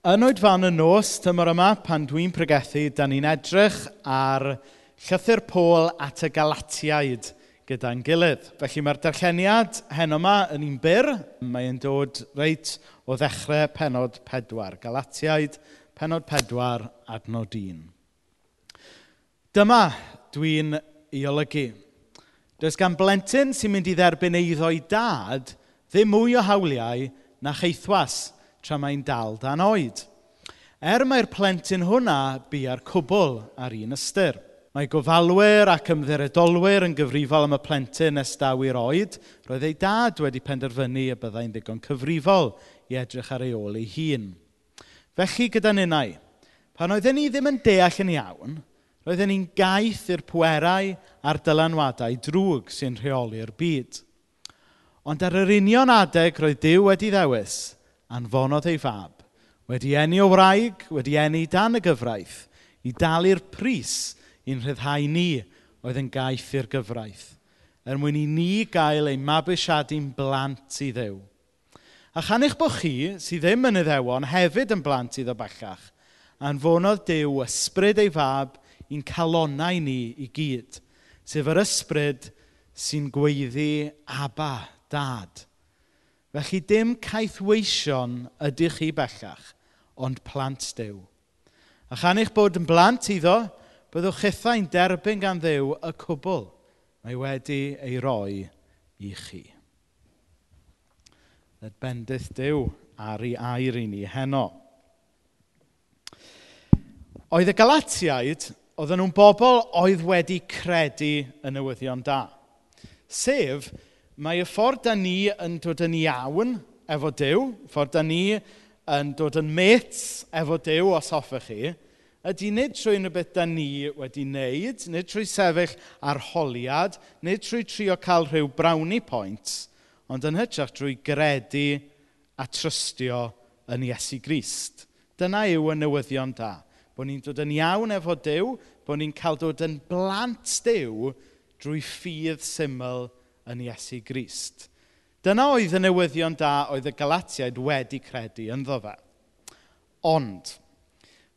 Yn oed fan y nos, tymor yma, pan dwi'n pregethu, da ni'n edrych ar llythyr Pôl at y Galatiaid gyda'n gilydd. Felly mae'r darlleniad hen yma yn un byr. Mae'n dod reit o ddechrau penod pedwar. Galatiaid, penod pedwar, adnod un. Dyma dwi'n ei olygu. Does gan blentyn sy'n mynd i dderbyn eiddo i dad ddim mwy o hawliau na cheithwas – tra mae'n dal dan oed. Er mae'r plentyn hwnna bia'r cwbl ar un ystyr. Mae gofalwyr ac ymddiredolwyr yn gyfrifol am y plentyn nes dawi'r oed, roedd ei dad wedi penderfynu y byddai'n ddigon cyfrifol i edrych ar ei ôl ei hun. Felly gyda ninnau, pan oedden ni ddim yn deall yn iawn, roedden ni'n gaeth i'r pwerau a'r dylanwadau drwg sy'n rheoli'r byd. Ond ar yr union adeg roedd Dyw wedi ddewis – anfonodd ei fab, wedi enni o wraig, wedi enni dan y gyfraith, i dalu'r pris i'n rhyddhau ni oedd yn gaeth i'r gyfraith, er mwyn i ni gael ei mabwysiadu'n blant i ddew. A chan eich bod chi, sydd ddim yn iddewon, hefyd yn blant iddo bellach, anfonodd Dyw ysbryd ei fab i'n calonau ni i gyd, sef yr ysbryd sy'n gweiddi aba, dad. Felly dim caethweision ydych chi bellach, ond plant dew. A chan eich bod yn blant iddo, byddwch chithau'n derbyn gan ddew y cwbl mae wedi ei roi i chi. Nid bendith dew ar ei air i ni heno. Oedd y Galatiaid, oedden nhw'n bobl oedd wedi credu y newyddion da. Sef, Mae y ffordd da ni yn dod yn iawn efo Dyw, ffordd da ni yn dod yn mates efo Dyw os hoffech chi, ydy nid trwy unrhyw beth da ni wedi wneud, nid trwy sefyll ar holiad, nid trwy trio cael rhyw brownie pwynt, ond yn hytrach trwy gredu a trystio yn Iesu Grist. Dyna yw y newyddion da. Bod ni'n dod yn iawn efo Dyw, bod ni'n cael dod yn blant Dyw drwy ffydd syml yn Iesu Grist. Dyna oedd y newyddion da oedd y Galatiaid wedi credu ynddo fe. Ond,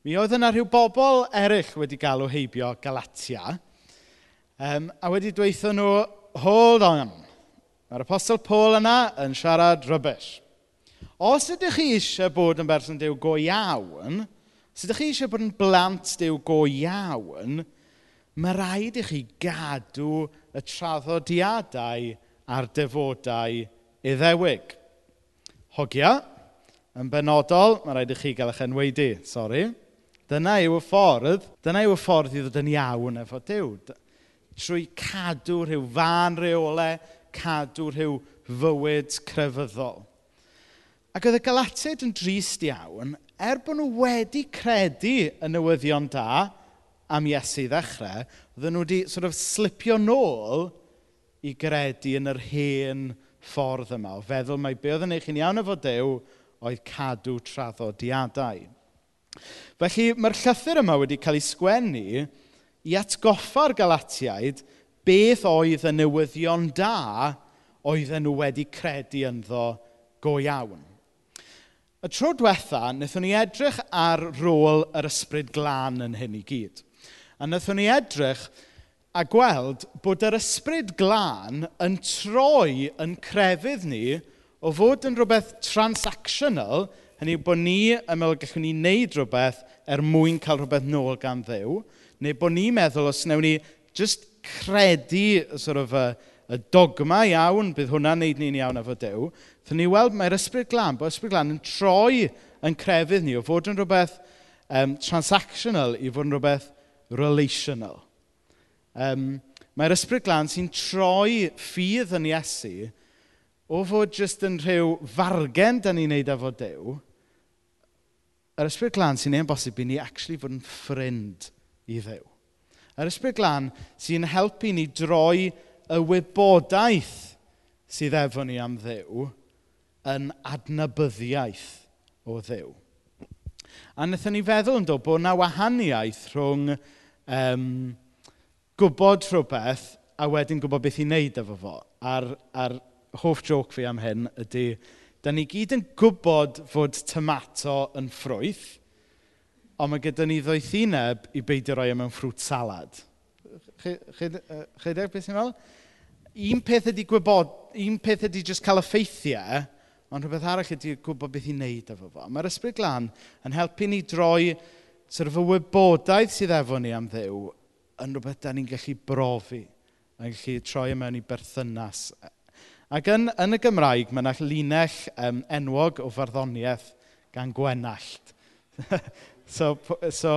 mi oedd yna rhyw bobl eraill wedi galw heibio Galatia, um, a wedi dweithio nhw, hold on, mae'r apostol Paul yna yn siarad rybys. Os ydych chi eisiau bod yn berson dew go iawn, os ydych chi eisiau bod yn blant dew go iawn, mae rhaid i chi gadw y traddodiadau a'r defodau iddewig. Hogia, yn benodol, mae rhaid i chi gael eich enwedu, sori. Dyna yw y ffordd, dyna yw y ffordd i ddod yn iawn efo Dyw. Trwy cadw rhyw fan reolau, cadw rhyw fywyd crefyddol. Ac oedd y Galatid yn drist iawn, er bod nhw wedi credu y newyddion da, am Iesu i ddechrau, oedden nhw wedi sort of slipio nôl i gredu yn yr hen ffordd yma. O feddwl mai be oedd yn eich chi'n iawn efo Dew oedd cadw traddodiadau. Felly mae'r llythyr yma wedi cael ei sgwennu i atgoffa'r Galatiaid beth oedd y newyddion da oedden nhw wedi credu ynddo go iawn. Y tro diwetha, wnaethon ni edrych ar rôl yr ysbryd glân yn hyn i gyd. A wnaethon ni edrych a gweld bod yr ysbryd glân yn troi yn crefydd ni o fod yn rhywbeth transactional, hynny bod ni yn meddwl gallwn ni wneud rhywbeth er mwyn cael rhywbeth nôl gan ddew, neu bod ni'n meddwl os wnawn ni just credu sort of, y, y dogma iawn, bydd hwnna'n neud ni'n iawn efo Dew, ddyn ni weld mae'r ysbryd glân, bod ysbryd glân yn troi yn crefydd ni o fod yn rhywbeth um, transactional i fod yn rhywbeth relational. Um, Mae'r Ysbryd Glân sy'n troi ffydd yn Iesu o fod jyst yn rhyw fargen da ni'n neud efo Dyw, yr Ysbryd Glân sy'n ein bosib i ni actually fod yn ffrind i Ddew. Yr Ysbryd Glân sy'n helpu ni droi y wybodaeth sydd efo ni am Ddew yn adnabyddiaeth o Ddew. A wnaethon ni feddwl yn dod bod yna wahaniaeth rhwng um, gwybod rhywbeth a wedyn gwybod beth i wneud efo fo. A'r, ar hoff joc fi am hyn ydy, da ni gyd yn gwybod fod tomato yn ffrwyth, ond mae gyda ni ddoethineb i beidio roi e mewn ffrwt salad. Chydeg beth sy'n meddwl? Un peth ydy gwybod, un peth ydy jyst cael effeithiau, ond rhywbeth arall ydy gwybod beth i wneud efo fo. Mae'r ysbryd glân yn helpu ni droi sort of y wybodaeth sydd efo ni am ddew yn rhywbeth da ni'n gallu brofi, yn gallu troi e mewn i berthynas. Ac yn, yn y Gymraeg, mae yna linell um, enwog o farddoniaeth gan Gwenallt. so, so,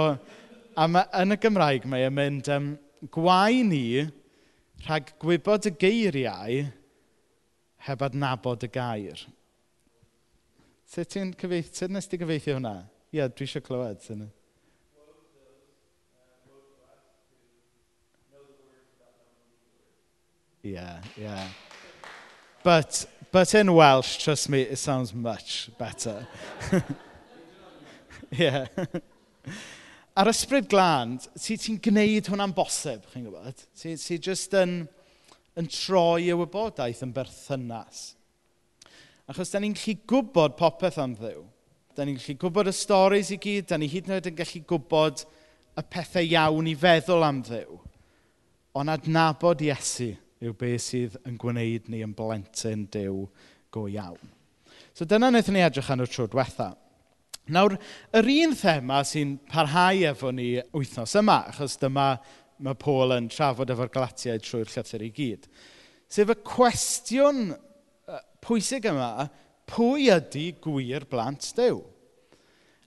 a ma, yn y Gymraeg mae e'n mynd, um, gwai ni rhag gwybod y geiriau heb adnabod y gair. Sut ti'n cyfeithio? sut nes ti gyfeithio hwnna? Ie, yeah, dwi eisiau clywed. Sy'n... Yeah, yeah. But, but in Welsh, trust me, it sounds much better. yeah. Ar ysbryd glân, ti gwneud hwnna'n bosib, chi'n gwybod? Ti'n ti just yn, yn troi y wybodaeth yn berthynas. Achos da ni'n gallu gwybod popeth am ddiw. Da ni'n gallu gwybod y storys i gyd, da ni hyd yn oed yn gallu gwybod y pethau iawn i feddwl am ddiw. Ond adnabod Iesu yw beth sydd yn gwneud ni yn blentyn Dyw go iawn. So dyna wnaethon ni edrych yn y tro diwetha. Nawr, yr un thema sy'n parhau efo ni wythnos yma, achos dyma mae Paul yn trafod efo'r glatiaid trwy'r llythyr i gyd, sef y cwestiwn pwysig yma, pwy ydy gwir blant dew?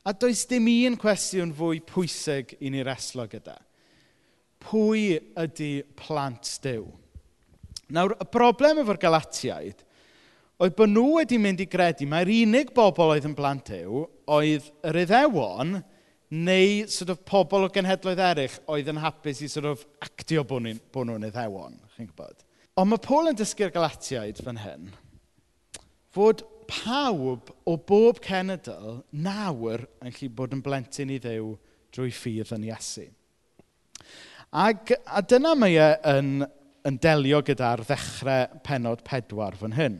A does dim un cwestiwn fwy pwysig i ni reslo gyda. Pwy ydy plant dew? Nawr, y broblem efo'r Galatiaid oedd bod nhw wedi mynd i gredu mae'r unig bobl oedd yn blant yw oedd yr iddewon neu sort of, pobl o genhedloedd eraill oedd yn hapus i sort of, actio bod nhw'n iddewon. Chi'n gwybod? Ond mae Paul yn dysgu'r Galatiaid fan hyn fod pawb o bob cenedl nawr yn gallu bod yn blentyn i ddew drwy ffydd yn Iesu. Ac, a dyna mae e yn yn delio gyda'r ddechrau penod pedwar fan hyn.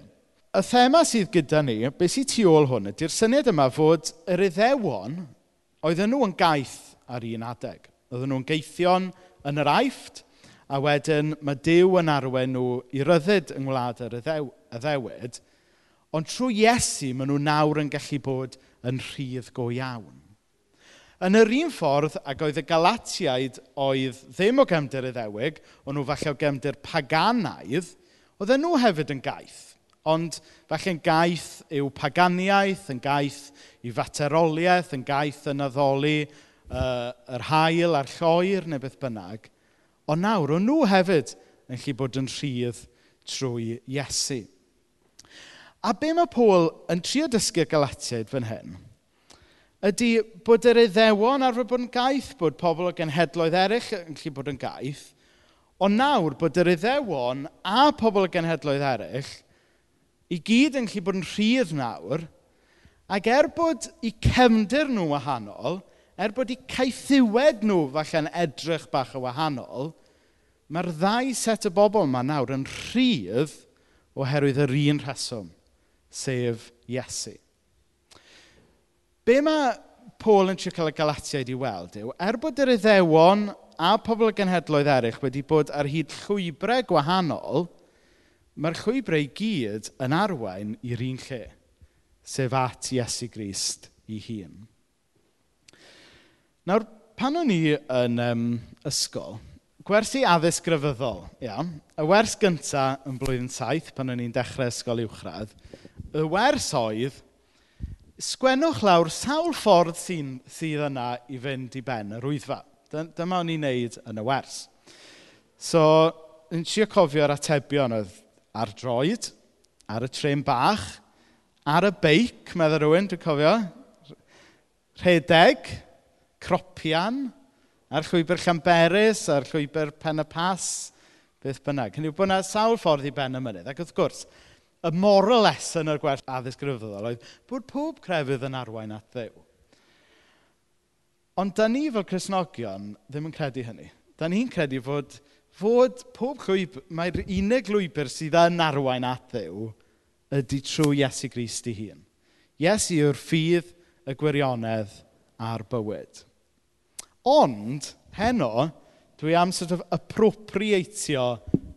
Y thema sydd gyda ni, beth sydd tu ôl hwn, ydy'r syniad yma fod yr iddewon oedden nhw yn gaeth ar un adeg. Oedden nhw'n geithion yn yr aifft, a wedyn mae Dyw yn arwen nhw i ryddid yng ngwlad yr iddewyd, ond trwy Iesu maen nhw nawr yn gallu bod yn rhydd go iawn. Yn yr un ffordd ac oedd y Galatiaid oedd ddim o gefndir Iddewig, ond nhw falle o gefndir paganaidd, oedd nhw hefyd yn gaeth. Ond falle'n gaeth yw paganiaeth, yn gaeth i fateroliaeth, yn gaeth yn addoli uh, yr hael a'r lloer neu beth bynnag. Ond nawr, o'n nhw hefyd yn gallu bod yn rhydd trwy Iesu. A be mae Paul yn trio dysgu Galatiaid fan hyn? ydy bod yr Iddewon arfer bod yn gaeth, bod pobl o genhedloedd eraill yn gallu bod yn gaeth, ond nawr bod yr Iddewon a pobl o genhedloedd eraill i gyd yn gallu bod yn rhydd nawr, ac er bod i cefndir nhw wahanol, er bod i caethiwed nhw falle'n edrych bach o wahanol, mae'r ddau set o bobl yma nawr yn rhydd oherwydd yr un rheswm, sef Iesu. Be mae Paul yn trio cael y Galatiaid i weld yw, er bod yr Iddewon a pobl y genhedloedd eraill wedi bod ar hyd llwybrau gwahanol, mae'r llwybrau i gyd yn arwain i'r un lle, sef at Iesu Grist i hun. Nawr, pan o'n i yn um, ysgol, gwersi addysg grefyddol, ia, y wers gyntaf yn blwyddyn saith, pan o'n i'n dechrau ysgol uwchradd, y wers oedd sgwennwch lawr sawl ffordd sy'n, sydd yna i fynd i ben yr wyddfa. Dyma o'n i'n neud yn y wers. So, yn si cofio'r atebion oedd ar droed, ar y tren bach, ar y beic, meddwl rhywun, dwi'n cofio, rhedeg, cropian, a'r llwybr Llanberis, a'r llwybr Pen y Pas, beth bynnag. Hynny yw bod yna sawl ffordd i ben y mynydd. Ac wrth gwrs, y moral lesson o'r gwerth addysg grefyddol oedd bod pob crefydd yn arwain at ddew. Ond da ni fel Cresnogion ddim yn credu hynny. Da ni'n credu fod, fod pob llwyb, mae'r unig lwybr sydd yn arwain at ddew ydy trwy Iesu Grist ei hun. Iesu yw'r ffydd, y gwirionedd a'r bywyd. Ond, heno, dwi am sort of appropriatio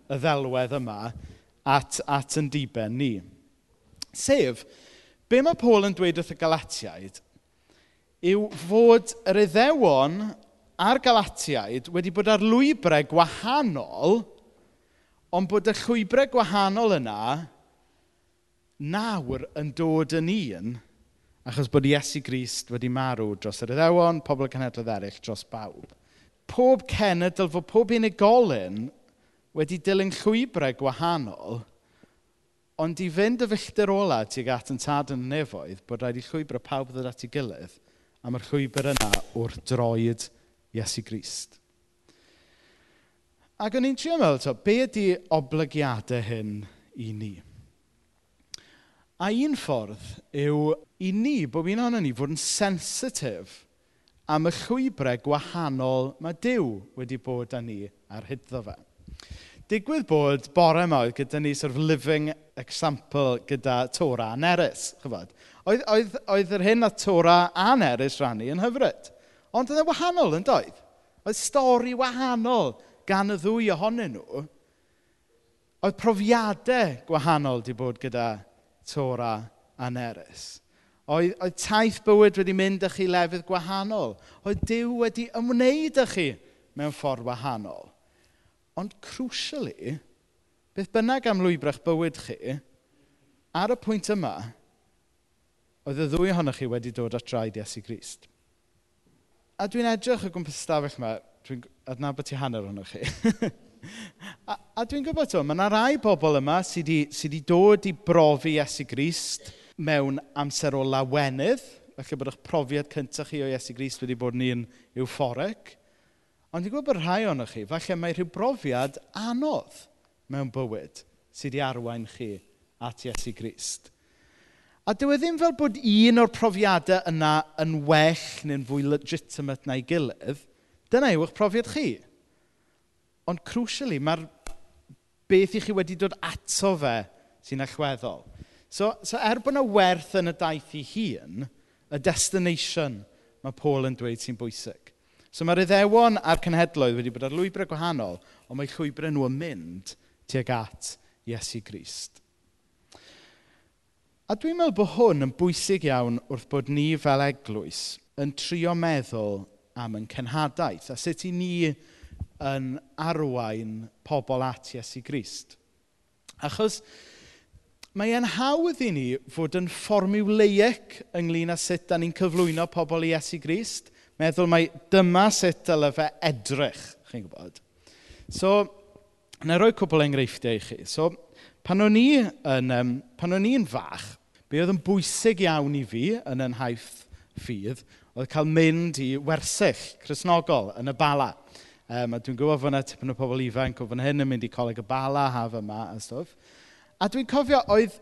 y ddelwedd yma at, at yn diben ni. Sef, be mae Paul yn dweud wrth y Galatiaid yw fod yr iddewon a'r Galatiaid wedi bod ar lwybrau gwahanol, ond bod y llwybrau gwahanol yna nawr yn dod yn un, achos bod Iesu Grist wedi marw dros yr iddewon, pobl y cenedlaeth eraill, dros bawb. Pob cenedl, fod pob unigolyn wedi dilyn llwybrau gwahanol, ond i fynd y filltir ola tuag at yn tad yn nefoedd, bod rhaid i llwybr pawb ddod at ei gilydd, am yr llwybr yna o'r droed Iesu Grist. Ac o'n i'n trio meddwl, to, be ydy oblygiadau hyn i ni? A un ffordd yw i ni, bod fi'n ohono ni, fod yn sensitif am y llwybrau gwahanol mae Dyw wedi bod â ni ar hyddo fe. Digwydd bod bore yma oedd gyda ni sort of living example gyda Tora a Neris. chyfod. Oedd, oedd, oedd yr hyn a Tora a Neris rannu yn hyfryd. Ond oedd e wahanol yn doedd. Oedd stori wahanol gan y ddwy ohonyn nhw. Oedd profiadau gwahanol wedi bod gyda Tora a Neris. Oedd, oedd taith bywyd wedi mynd â chi lefydd gwahanol. Oedd Dyw wedi ymwneud â chi mewn ffordd wahanol. Ond crucially, beth bynnag am lwybra'ch bywyd chi, ar y pwynt yma, oedd y ddwy ohonoch chi wedi dod at draed Iesu Grist. A dwi'n edrych o gwmpas stafell yma, dwi'n adnabod ti hanner ohonoch chi. a, a dwi'n gwybod to, mae yna rai bobl yma sydd wedi, sydd wedi dod i brofi Iesu Grist mewn amser o lawenydd, felly bod eich profiad cyntaf chi o Iesu Grist wedi bod yn un euphoric. Ond dwi'n gwybod bod rhai ohonoch chi, falle mae rhyw brofiad anodd mewn bywyd sydd wedi arwain chi at Iesu Grist. A dyw e ddim fel bod un o'r profiadau yna yn well neu'n fwy legitimate na'i gilydd. Dyna yw eich profiad chi. Ond crucially, mae'r beth i chi wedi dod ato fe sy'n allweddol. So, so er bod yna werth yn y daith i hun, y destination mae Paul yn dweud sy'n bwysig. So mae'r iddewon a'r cenhedloedd wedi bod ar lwybrau gwahanol, ond mae llwybrau nhw yn mynd tuag at Iesu Grist. A dwi'n meddwl bod hwn yn bwysig iawn wrth bod ni fel eglwys yn trio meddwl am yn cenhadaeth a sut i ni yn arwain pobl at Iesu Grist. Achos mae e'n hawdd i ni fod yn fformiwleic ynglyn â sut da ni'n cyflwyno pobl i Iesu Grist, meddwl mai dyma sut dyle fe edrych, chi'n gwybod. So, na roi cwbl enghreifftiau i chi. So, pan o'n i yn, um, pan o'n i'n fach, be oedd yn bwysig iawn i fi yn yn haith ffydd, oedd cael mynd i wersyll chrysnogol yn y bala. Um, a dwi'n gwybod fod yna tipyn o pobl ifanc o fan hyn yn mynd i coleg y bala, haf yma a stwff. A dwi'n cofio oedd,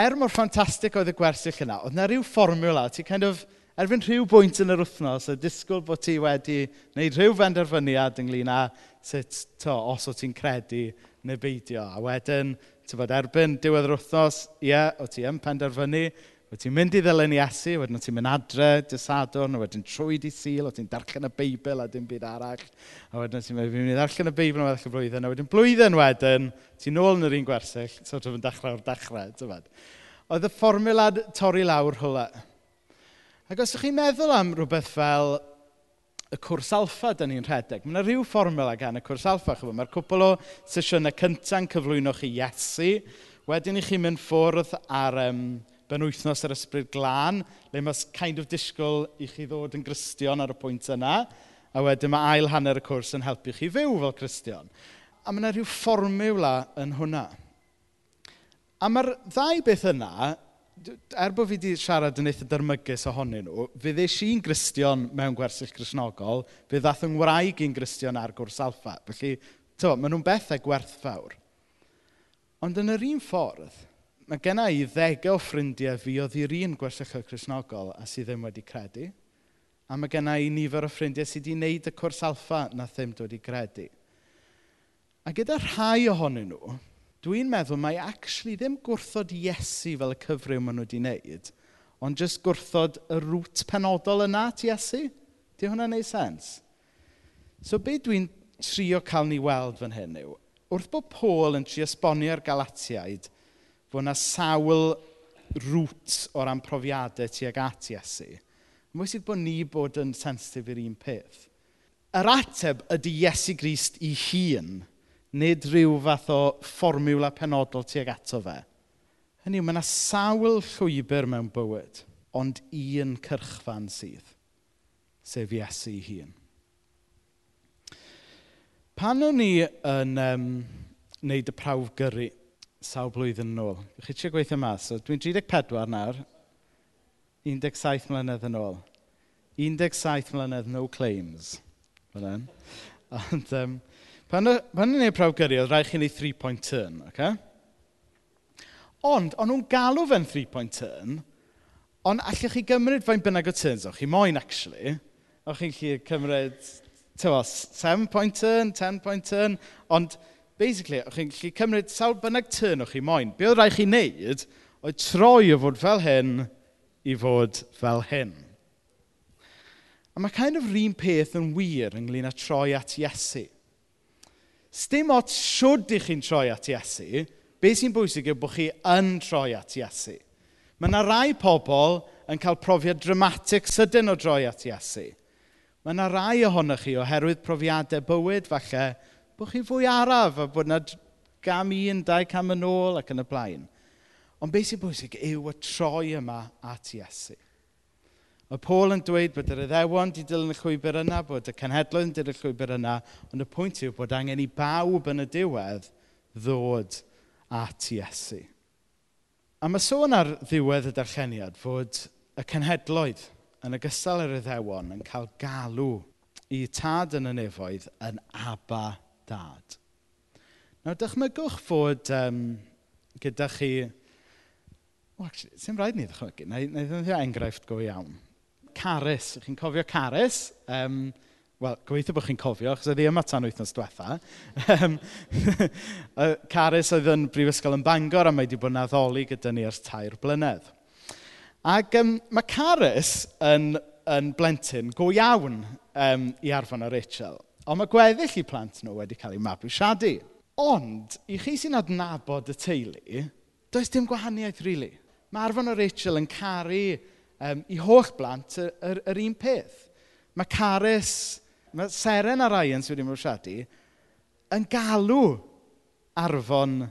er mor ffantastig oedd y gwersyll yna, oedd yna rhyw fformula, ti kind of, erbyn rhyw bwynt yn yr wythnos, y disgwyl bod ti wedi wneud rhyw benderfyniad ynglyn â sut, to, os o ti'n credu neu beidio. A wedyn, tyfod, erbyn diwedd yr wythnos, ie, yeah, o ti yn penderfynu, o ti'n mynd i ddilyn Iesu, wedyn o ti'n mynd adre, dysadwn, wedyn trwy di sil, o ti'n darllen y Beibl a dim byd arall, a wedyn o ti'n mynd, i ddarllen y Beibl am y blwyddyn, a wedyn blwyddyn wedyn, ti'n nôl yn yr un gwersyll, so ti'n dechrau'r dechrau, o'r dechrau, tyfod. Oedd y fformulad torri lawr hwla, Ac os ydych chi'n meddwl am rhywbeth fel y cwrs alfa dyn ni'n rhedeg, mae yna rhyw fformula gan y cwrs alfa, Chwa. Mae'r cwpl o sesiynau cyntaf yn cyflwyno chi Iesu. Wedyn i chi mynd ffwrdd ar um, benwythnos yr ysbryd glân, le mae'n kind of disgwyl i chi ddod yn gristion ar y pwynt yna. A wedyn mae ail hanner y cwrs yn helpu chi fyw fel cristion. A mae yna rhyw fformula yn hwnna. A mae'r ddau beth yna er bod fi wedi siarad yn eitha dyrmygus ohonyn nhw, fe ddeis i'n gristion mewn gwersyll grisnogol, fe ddath yng ngwraig i'n gristion ar gwrs alfa. Felly, to, maen nhw'n bethau gwerthfawr. Ond yn yr un ffordd, mae genna i ddegau o ffrindiau fi oedd i'r un gwersyll grisnogol a sydd ddim wedi credu. A mae genna i nifer o ffrindiau sydd wedi wneud y cwrs alfa na ddim wedi credu. A gyda rhai ohonyn nhw, Dwi'n meddwl mai actually ddim gwrthod Iesu fel y cyfryw maen nhw wedi wneud, ond jyst gwrthod y rŵt penodol yna at Iesu. Di hwnna'n neud sens? So be dwi'n trio cael ni weld fan hyn yw, wrth bod Paul yn trio esbonio'r Galatiaid, fod yna sawl rŵt o ran profiadau tuag at Iesu. Mae sydd bod ni bod yn sensitif i'r un peth. Yr ateb ydy Iesu Grist i hun nid rhyw fath o fformiwla penodol tuag ato fe. Hynny yw, mae yna sawl llwybr mewn bywyd, ond un cyrchfan sydd, sef Iesu ei hun. Pan o'n i yn um, wneud y prawf gyrru sawl blwyddyn yn ôl, chi eisiau gweithio mas, so dwi'n 34 nawr, 17 mlynedd yn ôl. 17 mlynedd no claims. Ond, um, Pan, pan ni'n gwneud prawgyrru, oedd rhaid chi wneud three-point turn, okay? Ond, o'n nhw'n galw fe'n three-point turn, ond allwch chi gymryd fain bynnag o turns o'ch chi moyn, actually. O'ch chi'n chi cymryd, tywa, seven-point turn, ten-point turn, ond, basically, o'ch chi'n chi cymryd sawl bynnag turn o'ch chi moyn. Be oedd rhaid chi wneud, oedd troi o fod fel hyn i fod fel hyn. A mae kind of rhywun peth yn wir ynglyn â troi at Iesu. Sdim ots siwd i chi'n troi at Iesu, beth sy'n bwysig yw bod chi yn troi at Iesu. Mae yna rai pobl yn cael profiad dramatig sydyn o droi at Iesu. Mae yna rai ohonych chi oherwydd profiadau bywyd falle bod chi fwy araf a bod yna gam un, dau cam yn ôl ac yn y blaen. Ond beth sy'n bwysig yw y troi yma at Iesu. Mae Paul yn dweud bod yr iddewon wedi dilyn y llwybr yna, bod y cenhedloedd yn dilyn y llwybr yna, ond y pwynt yw bod angen i bawb yn y diwedd ddod at Iesu. A mae sôn ar ddiwedd y darlleniad fod y cenhedloedd yn ogystal yr iddewon yn cael galw i tad yn y nefoedd yn aba dad. Nawr, dychmygwch fod um, gyda chi... Well, actually, sy'n rhaid ni ddychmygu. Na i ddod enghraifft go iawn. Caris. Chi'n cofio Caris? Um, Wel, gobeithio bod chi'n cofio, achos oedd hi yma tan wythnos diwetha. Caris oedd yn Brifysgol yn Bangor a mae wedi bod yn addoli gyda ni ers tair blynedd. Ac um, mae Caris yn, yn blentyn go iawn um, i arfon o Rachel. Ond mae gweddill i plant nhw wedi cael eu mabwysiadu. Ond, i chi sy'n adnabod y teulu, does dim gwahaniaeth, rili. Really. Mae arfon o Rachel yn caru um, i holl blant yr, yr, yr un peth. Mae Caris, mae Seren a Ryan sydd wedi mwsiadu, yn galw arfon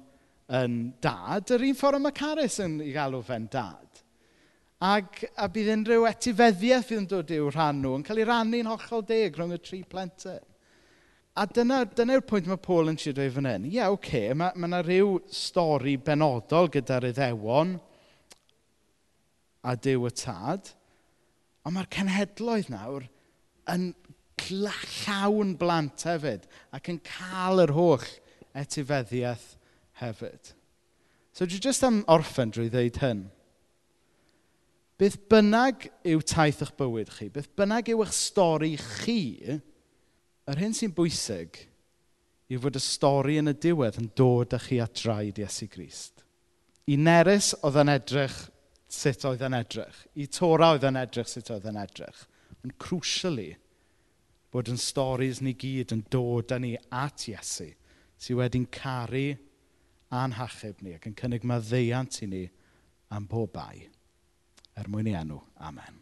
yn dad, yr un ffordd mae Caris yn ei galw fe'n dad. Ac a bydd unrhyw etifeddiaeth fydd yn dod i'w rhan nhw yn cael ei rannu'n hollol deg rhwng y tri plentyn. A dyna, dyna yw'r pwynt mae Paul yn siarad o'i fan hyn. Ie, yeah, oce, okay, mae yna ma rhyw stori benodol gyda'r iddewon, a Dyw y Tad. Ond mae'r cenhedloedd nawr yn llawn blant hefyd ac yn cael yr holl etifeddiaeth hefyd. So dwi jyst am orffen drwy ddeud hyn. Beth bynnag yw taith eich bywyd chi, beth bynnag yw eich stori chi, yr hyn sy'n bwysig yw fod y stori yn y diwedd yn dod â chi at draed Iesu Grist. I Unerus oedd yn edrych sut oedd yn edrych. I Tora oedd yn edrych sut oedd yn edrych. Ond crucially, bod yn storys ni gyd yn dod â ni at Iesu, sydd wedi'n caru a'n hachub ni ac yn cynnig maddeiant i ni am bob bai. Er mwyn i enw. Amen.